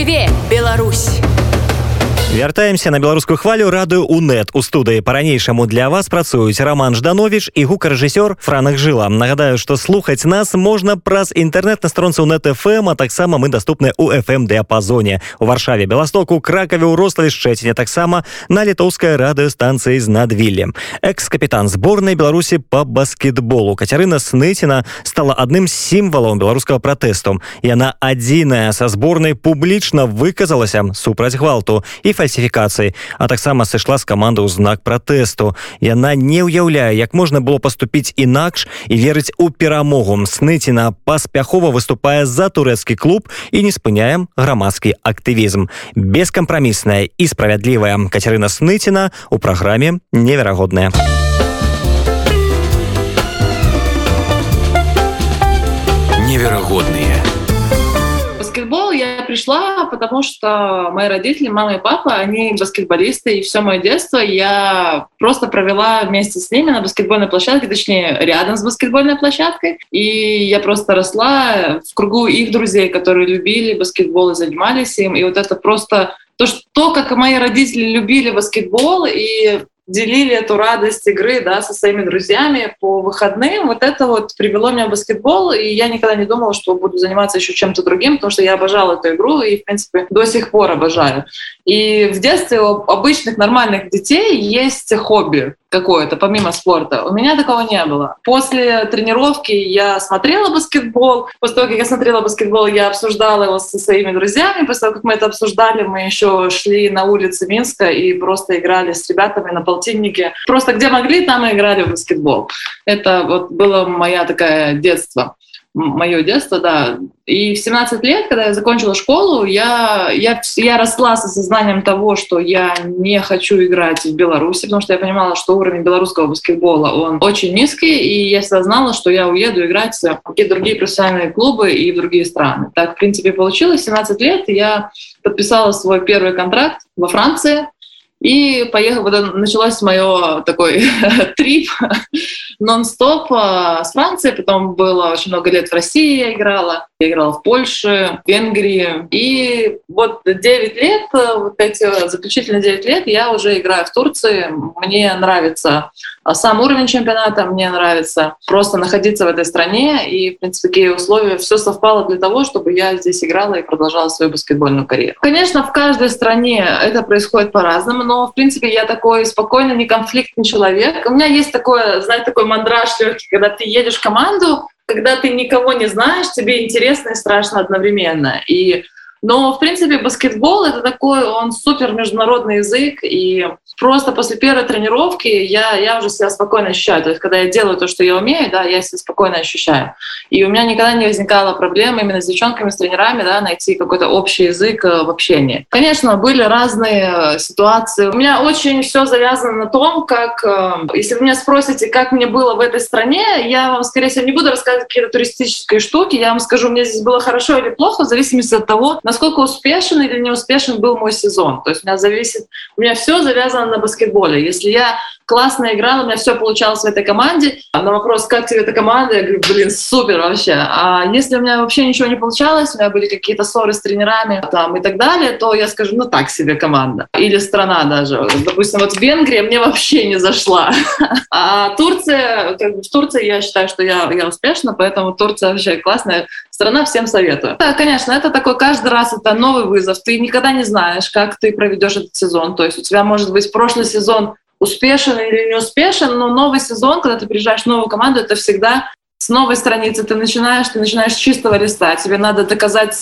Жыве Беларусь! Вяртаемся на беларускую хвалю радыё унет у студыі по-ранейшаму для вас працуюць роман жданович і гукарэжысёр франах жыла нагадаю что слухаць нас можна праз інтэрнет на стронцы унет фм а таксама мы доступны у fm дыапазоне у варшаве беластоку кракаве ў рославе шчэціне таксама на літоўскай радыёстанцыі з надвіллем экс-капітан зборнай беларусі по баскетболу кацярына сныціна стала адным з сімвалаў беларускага пратэсту яна адзіная са зборнай публічна выказалася супраць гвалту і фальсіфікацыі а таксама сышла з каманды ў знак пратэсту яна не ўяўляе як можна было паступіць інакш і верыць у перамогу сныціна паспяхова выступае за турэцкі клуб і не спыняем грамадскі актывізм бескампрамісная і справядлівая кацярына сныціна у праграме неверагодная неверагодныя баскетбол я пришла, потому что мои родители, мама и папа, они баскетболисты, и все мое детство я просто провела вместе с ними на баскетбольной площадке, точнее, рядом с баскетбольной площадкой. И я просто росла в кругу их друзей, которые любили баскетбол и занимались им. И вот это просто то, что, то, как мои родители любили баскетбол и делили эту радость игры да, со своими друзьями по выходным. Вот это вот привело меня в баскетбол, и я никогда не думала, что буду заниматься еще чем-то другим, потому что я обожала эту игру и, в принципе, до сих пор обожаю. И в детстве у обычных нормальных детей есть хобби какое-то, помимо спорта. У меня такого не было. После тренировки я смотрела баскетбол. После того, как я смотрела баскетбол, я обсуждала его со своими друзьями. После того, как мы это обсуждали, мы еще шли на улицы Минска и просто играли с ребятами на полтиннике. Просто где могли, там и играли в баскетбол. Это вот было моя такая детство мое детство, да. И в 17 лет, когда я закончила школу, я, я, я росла с осознанием того, что я не хочу играть в Беларуси, потому что я понимала, что уровень белорусского баскетбола, он очень низкий, и я всегда что я уеду играть в какие-то другие профессиональные клубы и в другие страны. Так, в принципе, получилось. В 17 лет я подписала свой первый контракт во Франции, и поехал, вот началось мое такой трип нон-стоп а, с Франции, потом было очень много лет в России я играла, я играла в Польше, в Венгрии, и вот 9 лет, вот эти заключительные 9 лет я уже играю в Турции, мне нравится а сам уровень чемпионата, мне нравится просто находиться в этой стране, и, в принципе, такие условия, все совпало для того, чтобы я здесь играла и продолжала свою баскетбольную карьеру. Конечно, в каждой стране это происходит по-разному, но, в принципе, я такой спокойный, неконфликтный человек. У меня есть такое, знаете, такой мандраж легкий, когда ты едешь в команду, когда ты никого не знаешь, тебе интересно и страшно одновременно. И но, в принципе, баскетбол — это такой, он супер международный язык, и просто после первой тренировки я, я уже себя спокойно ощущаю. То есть, когда я делаю то, что я умею, да, я себя спокойно ощущаю. И у меня никогда не возникало проблемы именно с девчонками, с тренерами, да, найти какой-то общий язык э, в общении. Конечно, были разные ситуации. У меня очень все завязано на том, как, э, если вы меня спросите, как мне было в этой стране, я вам, скорее всего, не буду рассказывать какие-то туристические штуки, я вам скажу, мне здесь было хорошо или плохо, в зависимости от того, насколько успешен или не успешен был мой сезон. То есть у меня зависит, у меня все завязано на баскетболе. Если я классно играла, у меня все получалось в этой команде. На вопрос, как тебе эта команда, я говорю, блин, супер вообще. А если у меня вообще ничего не получалось, у меня были какие-то ссоры с тренерами там, и так далее, то я скажу, ну так себе команда. Или страна даже. Допустим, вот Венгрия мне вообще не зашла. А Турция, в Турции я считаю, что я, я успешна, поэтому Турция вообще классная страна, всем советую. Да, конечно, это такой каждый раз это новый вызов. Ты никогда не знаешь, как ты проведешь этот сезон. То есть у тебя может быть прошлый сезон успешен или не успешен, но новый сезон, когда ты приезжаешь в новую команду, это всегда с новой страницы ты начинаешь, ты начинаешь с чистого листа. Тебе надо доказать,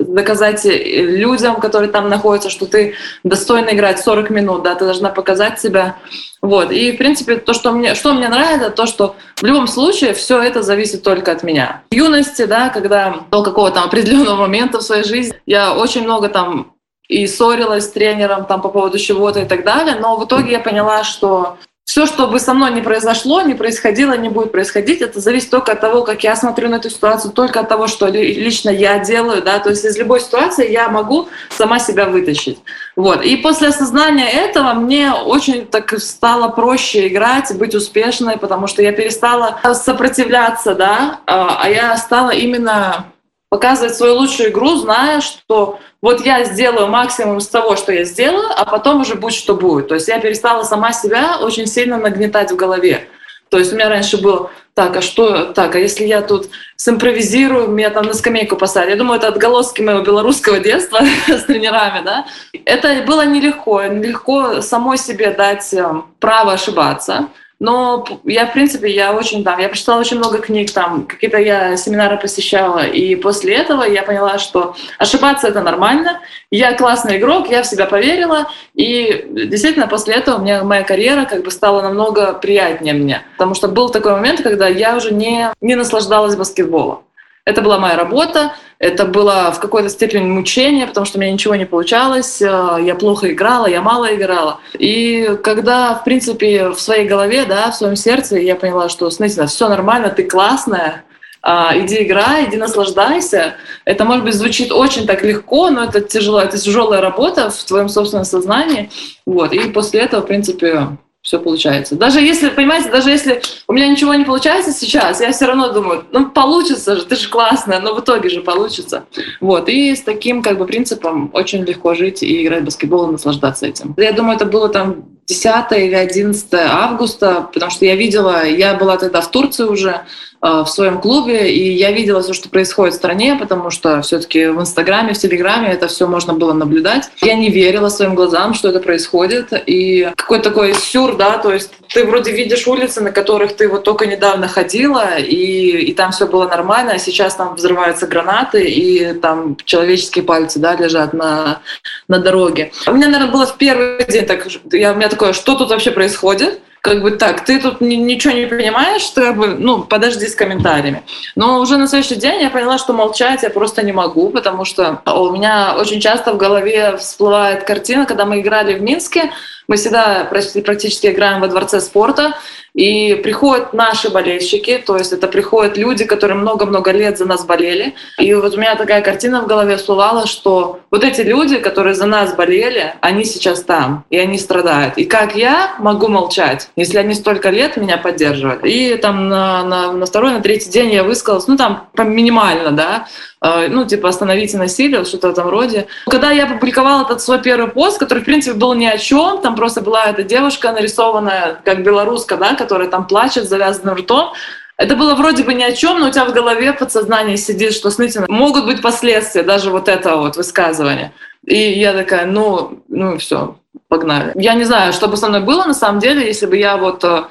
доказать людям, которые там находятся, что ты достойно играть 40 минут, да, ты должна показать себя. Вот. И, в принципе, то, что мне, что мне нравится, то, что в любом случае все это зависит только от меня. В юности, да, когда до какого-то определенного момента в своей жизни, я очень много там и ссорилась с тренером там по поводу чего-то и так далее. Но в итоге я поняла, что все, что бы со мной не произошло, не происходило, не будет происходить, это зависит только от того, как я смотрю на эту ситуацию, только от того, что лично я делаю, да, то есть из любой ситуации я могу сама себя вытащить. Вот. И после осознания этого мне очень так стало проще играть, быть успешной, потому что я перестала сопротивляться, да, а, а я стала именно показывать свою лучшую игру, зная, что вот я сделаю максимум из того, что я сделаю, а потом уже будет, что будет. То есть я перестала сама себя очень сильно нагнетать в голове. То есть у меня раньше было, так, а что, так, а если я тут симпровизирую, меня там на скамейку посадят. Я думаю, это отголоски моего белорусского детства с тренерами, да. Это было нелегко, нелегко самой себе дать э, право ошибаться. Но я, в принципе, я очень, там, я прочитала очень много книг, там, какие-то я семинары посещала, и после этого я поняла, что ошибаться — это нормально, я классный игрок, я в себя поверила, и действительно после этого меня моя карьера как бы стала намного приятнее мне, потому что был такой момент, когда я уже не, не наслаждалась баскетболом. Это была моя работа, это было в какой-то степени мучение, потому что у меня ничего не получалось, э, я плохо играла, я мало играла. И когда, в принципе, в своей голове, да, в своем сердце я поняла, что, смотрите, все нормально, ты классная, а, иди играй, иди наслаждайся. Это, может быть, звучит очень так легко, но это тяжело, это тяжелая работа в твоем собственном сознании. Вот. И после этого, в принципе, все получается. Даже если, понимаете, даже если у меня ничего не получается сейчас, я все равно думаю, ну получится же, ты же классная, но в итоге же получится. Вот, и с таким как бы принципом очень легко жить и играть в баскетбол и наслаждаться этим. Я думаю, это было там 10 или 11 августа, потому что я видела, я была тогда в Турции уже, в своем клубе, и я видела все, что происходит в стране, потому что все-таки в Инстаграме, в Телеграме это все можно было наблюдать. Я не верила своим глазам, что это происходит, и какой-то такой сюр, да, то есть ты вроде видишь улицы, на которых ты вот только недавно ходила, и, и там все было нормально, а сейчас там взрываются гранаты, и там человеческие пальцы, да, лежат на, на дороге. У меня, наверное, было в первый день так, я, у меня такое, что тут вообще происходит? Как бы так, ты тут ничего не понимаешь, ты как бы, ну, подожди с комментариями. Но уже на следующий день я поняла, что молчать я просто не могу, потому что у меня очень часто в голове всплывает картина, когда мы играли в Минске, мы всегда практически играем во дворце спорта, и приходят наши болельщики, то есть это приходят люди, которые много-много лет за нас болели. И вот у меня такая картина в голове всплывала, что вот эти люди, которые за нас болели, они сейчас там, и они страдают. И как я могу молчать, если они столько лет меня поддерживают? И там на, на, на второй, на третий день я высказалась, ну там минимально, да, Э, ну, типа, остановите насилие, что-то в этом роде. Когда я публиковала этот свой первый пост, который, в принципе, был ни о чем, там просто была эта девушка нарисованная, как белоруска, да, которая там плачет завязанным ртом, это было вроде бы ни о чем, но у тебя в голове подсознание сидит, что, смотрите, могут быть последствия даже вот этого вот высказывания. И я такая, ну, ну все, погнали. Я не знаю, что бы со мной было на самом деле, если бы я вот э,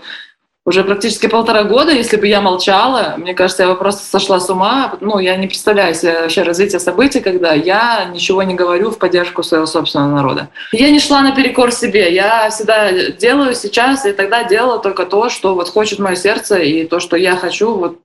уже практически полтора года, если бы я молчала, мне кажется, я бы просто сошла с ума. Ну, я не представляю себе вообще развитие событий, когда я ничего не говорю в поддержку своего собственного народа. Я не шла наперекор себе. Я всегда делаю сейчас и тогда делала только то, что вот хочет мое сердце и то, что я хочу вот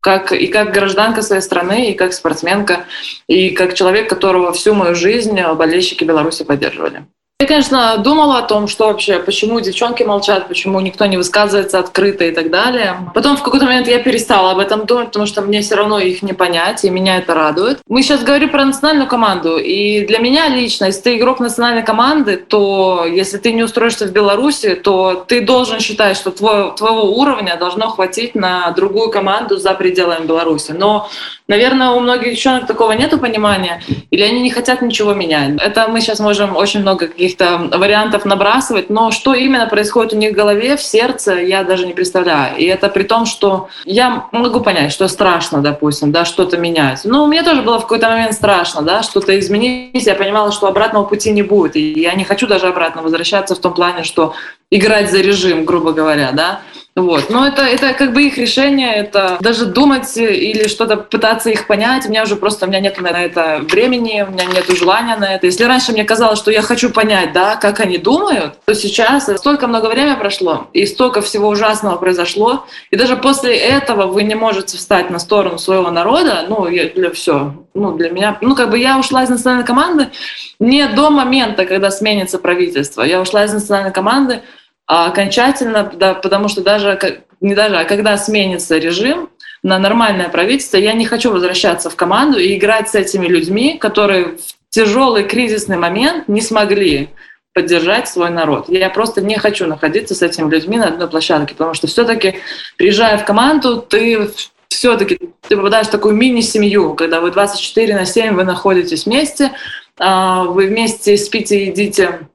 как, и как гражданка своей страны, и как спортсменка, и как человек, которого всю мою жизнь болельщики Беларуси поддерживали. Я, конечно, думала о том, что вообще, почему девчонки молчат, почему никто не высказывается открыто и так далее. Потом в какой-то момент я перестала об этом думать, потому что мне все равно их не понять, и меня это радует. Мы сейчас говорим про национальную команду, и для меня лично, если ты игрок национальной команды, то если ты не устроишься в Беларуси, то ты должен считать, что твой, твоего уровня должно хватить на другую команду за пределами Беларуси. Но Наверное, у многих девчонок такого нету понимания, или они не хотят ничего менять. Это мы сейчас можем очень много каких-то вариантов набрасывать, но что именно происходит у них в голове, в сердце, я даже не представляю. И это при том, что я могу понять, что страшно, допустим, да, что-то менять. Ну, мне тоже было в какой-то момент страшно, да, что-то изменить. Я понимала, что обратного пути не будет. И я не хочу даже обратно возвращаться в том плане, что играть за режим, грубо говоря, да. Вот. Но это, это как бы их решение, это даже думать или что-то пытаться их понять. У меня уже просто, у меня нет на это времени, у меня нет желания на это. Если раньше мне казалось, что я хочу понять, да, как они думают, то сейчас столько много времени прошло, и столько всего ужасного произошло, и даже после этого вы не можете встать на сторону своего народа, ну, для все, ну, для меня, ну, как бы я ушла из национальной команды не до момента, когда сменится правительство. Я ушла из национальной команды а окончательно, да, потому что даже, не даже, а когда сменится режим на нормальное правительство, я не хочу возвращаться в команду и играть с этими людьми, которые в тяжелый кризисный момент не смогли поддержать свой народ. Я просто не хочу находиться с этими людьми на одной площадке, потому что все-таки, приезжая в команду, ты все-таки ты попадаешь в такую мини-семью, когда вы 24 на 7, вы находитесь вместе, а, вы вместе спите, едите,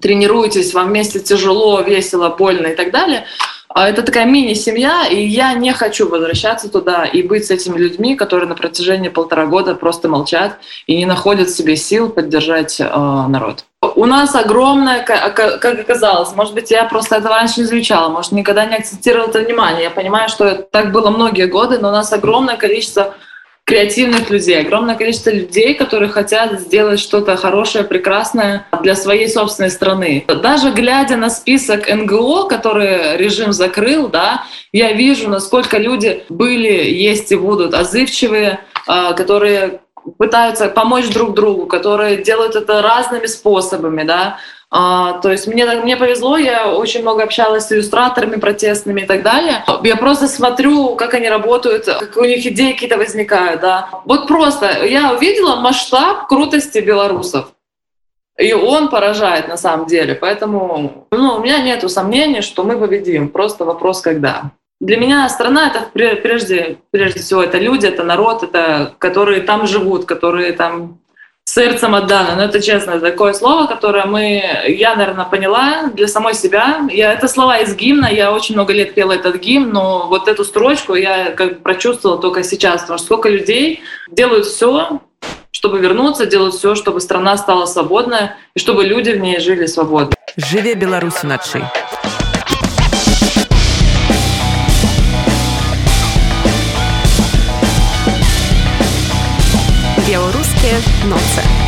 тренируетесь, вам вместе тяжело, весело, больно и так далее. А это такая мини-семья, и я не хочу возвращаться туда и быть с этими людьми, которые на протяжении полтора года просто молчат и не находят в себе сил поддержать э, народ. У нас огромное, как оказалось, может быть, я просто этого раньше не замечала, может, никогда не акцентировала это внимание. Я понимаю, что так было многие годы, но у нас огромное количество креативных людей, огромное количество людей, которые хотят сделать что-то хорошее, прекрасное для своей собственной страны. Даже глядя на список НГО, который режим закрыл, да, я вижу, насколько люди были, есть и будут отзывчивые, а, которые пытаются помочь друг другу, которые делают это разными способами, да, а, то есть мне, мне повезло, я очень много общалась с иллюстраторами протестными и так далее. Я просто смотрю, как они работают, как у них идеи какие-то возникают. Да. Вот просто я увидела масштаб крутости белорусов. И он поражает на самом деле. Поэтому ну, у меня нет сомнений, что мы победим. Просто вопрос, когда. Для меня страна это прежде, прежде всего это люди, это народ, это которые там живут, которые там сердцем отдано. Но это честно, такое слово, которое мы, я, наверное, поняла для самой себя. Я, это слова из гимна, я очень много лет пела этот гимн, но вот эту строчку я как бы прочувствовала только сейчас, потому что сколько людей делают все, чтобы вернуться, делают все, чтобы страна стала свободная и чтобы люди в ней жили свободно. Живе Беларусь ночи. jest.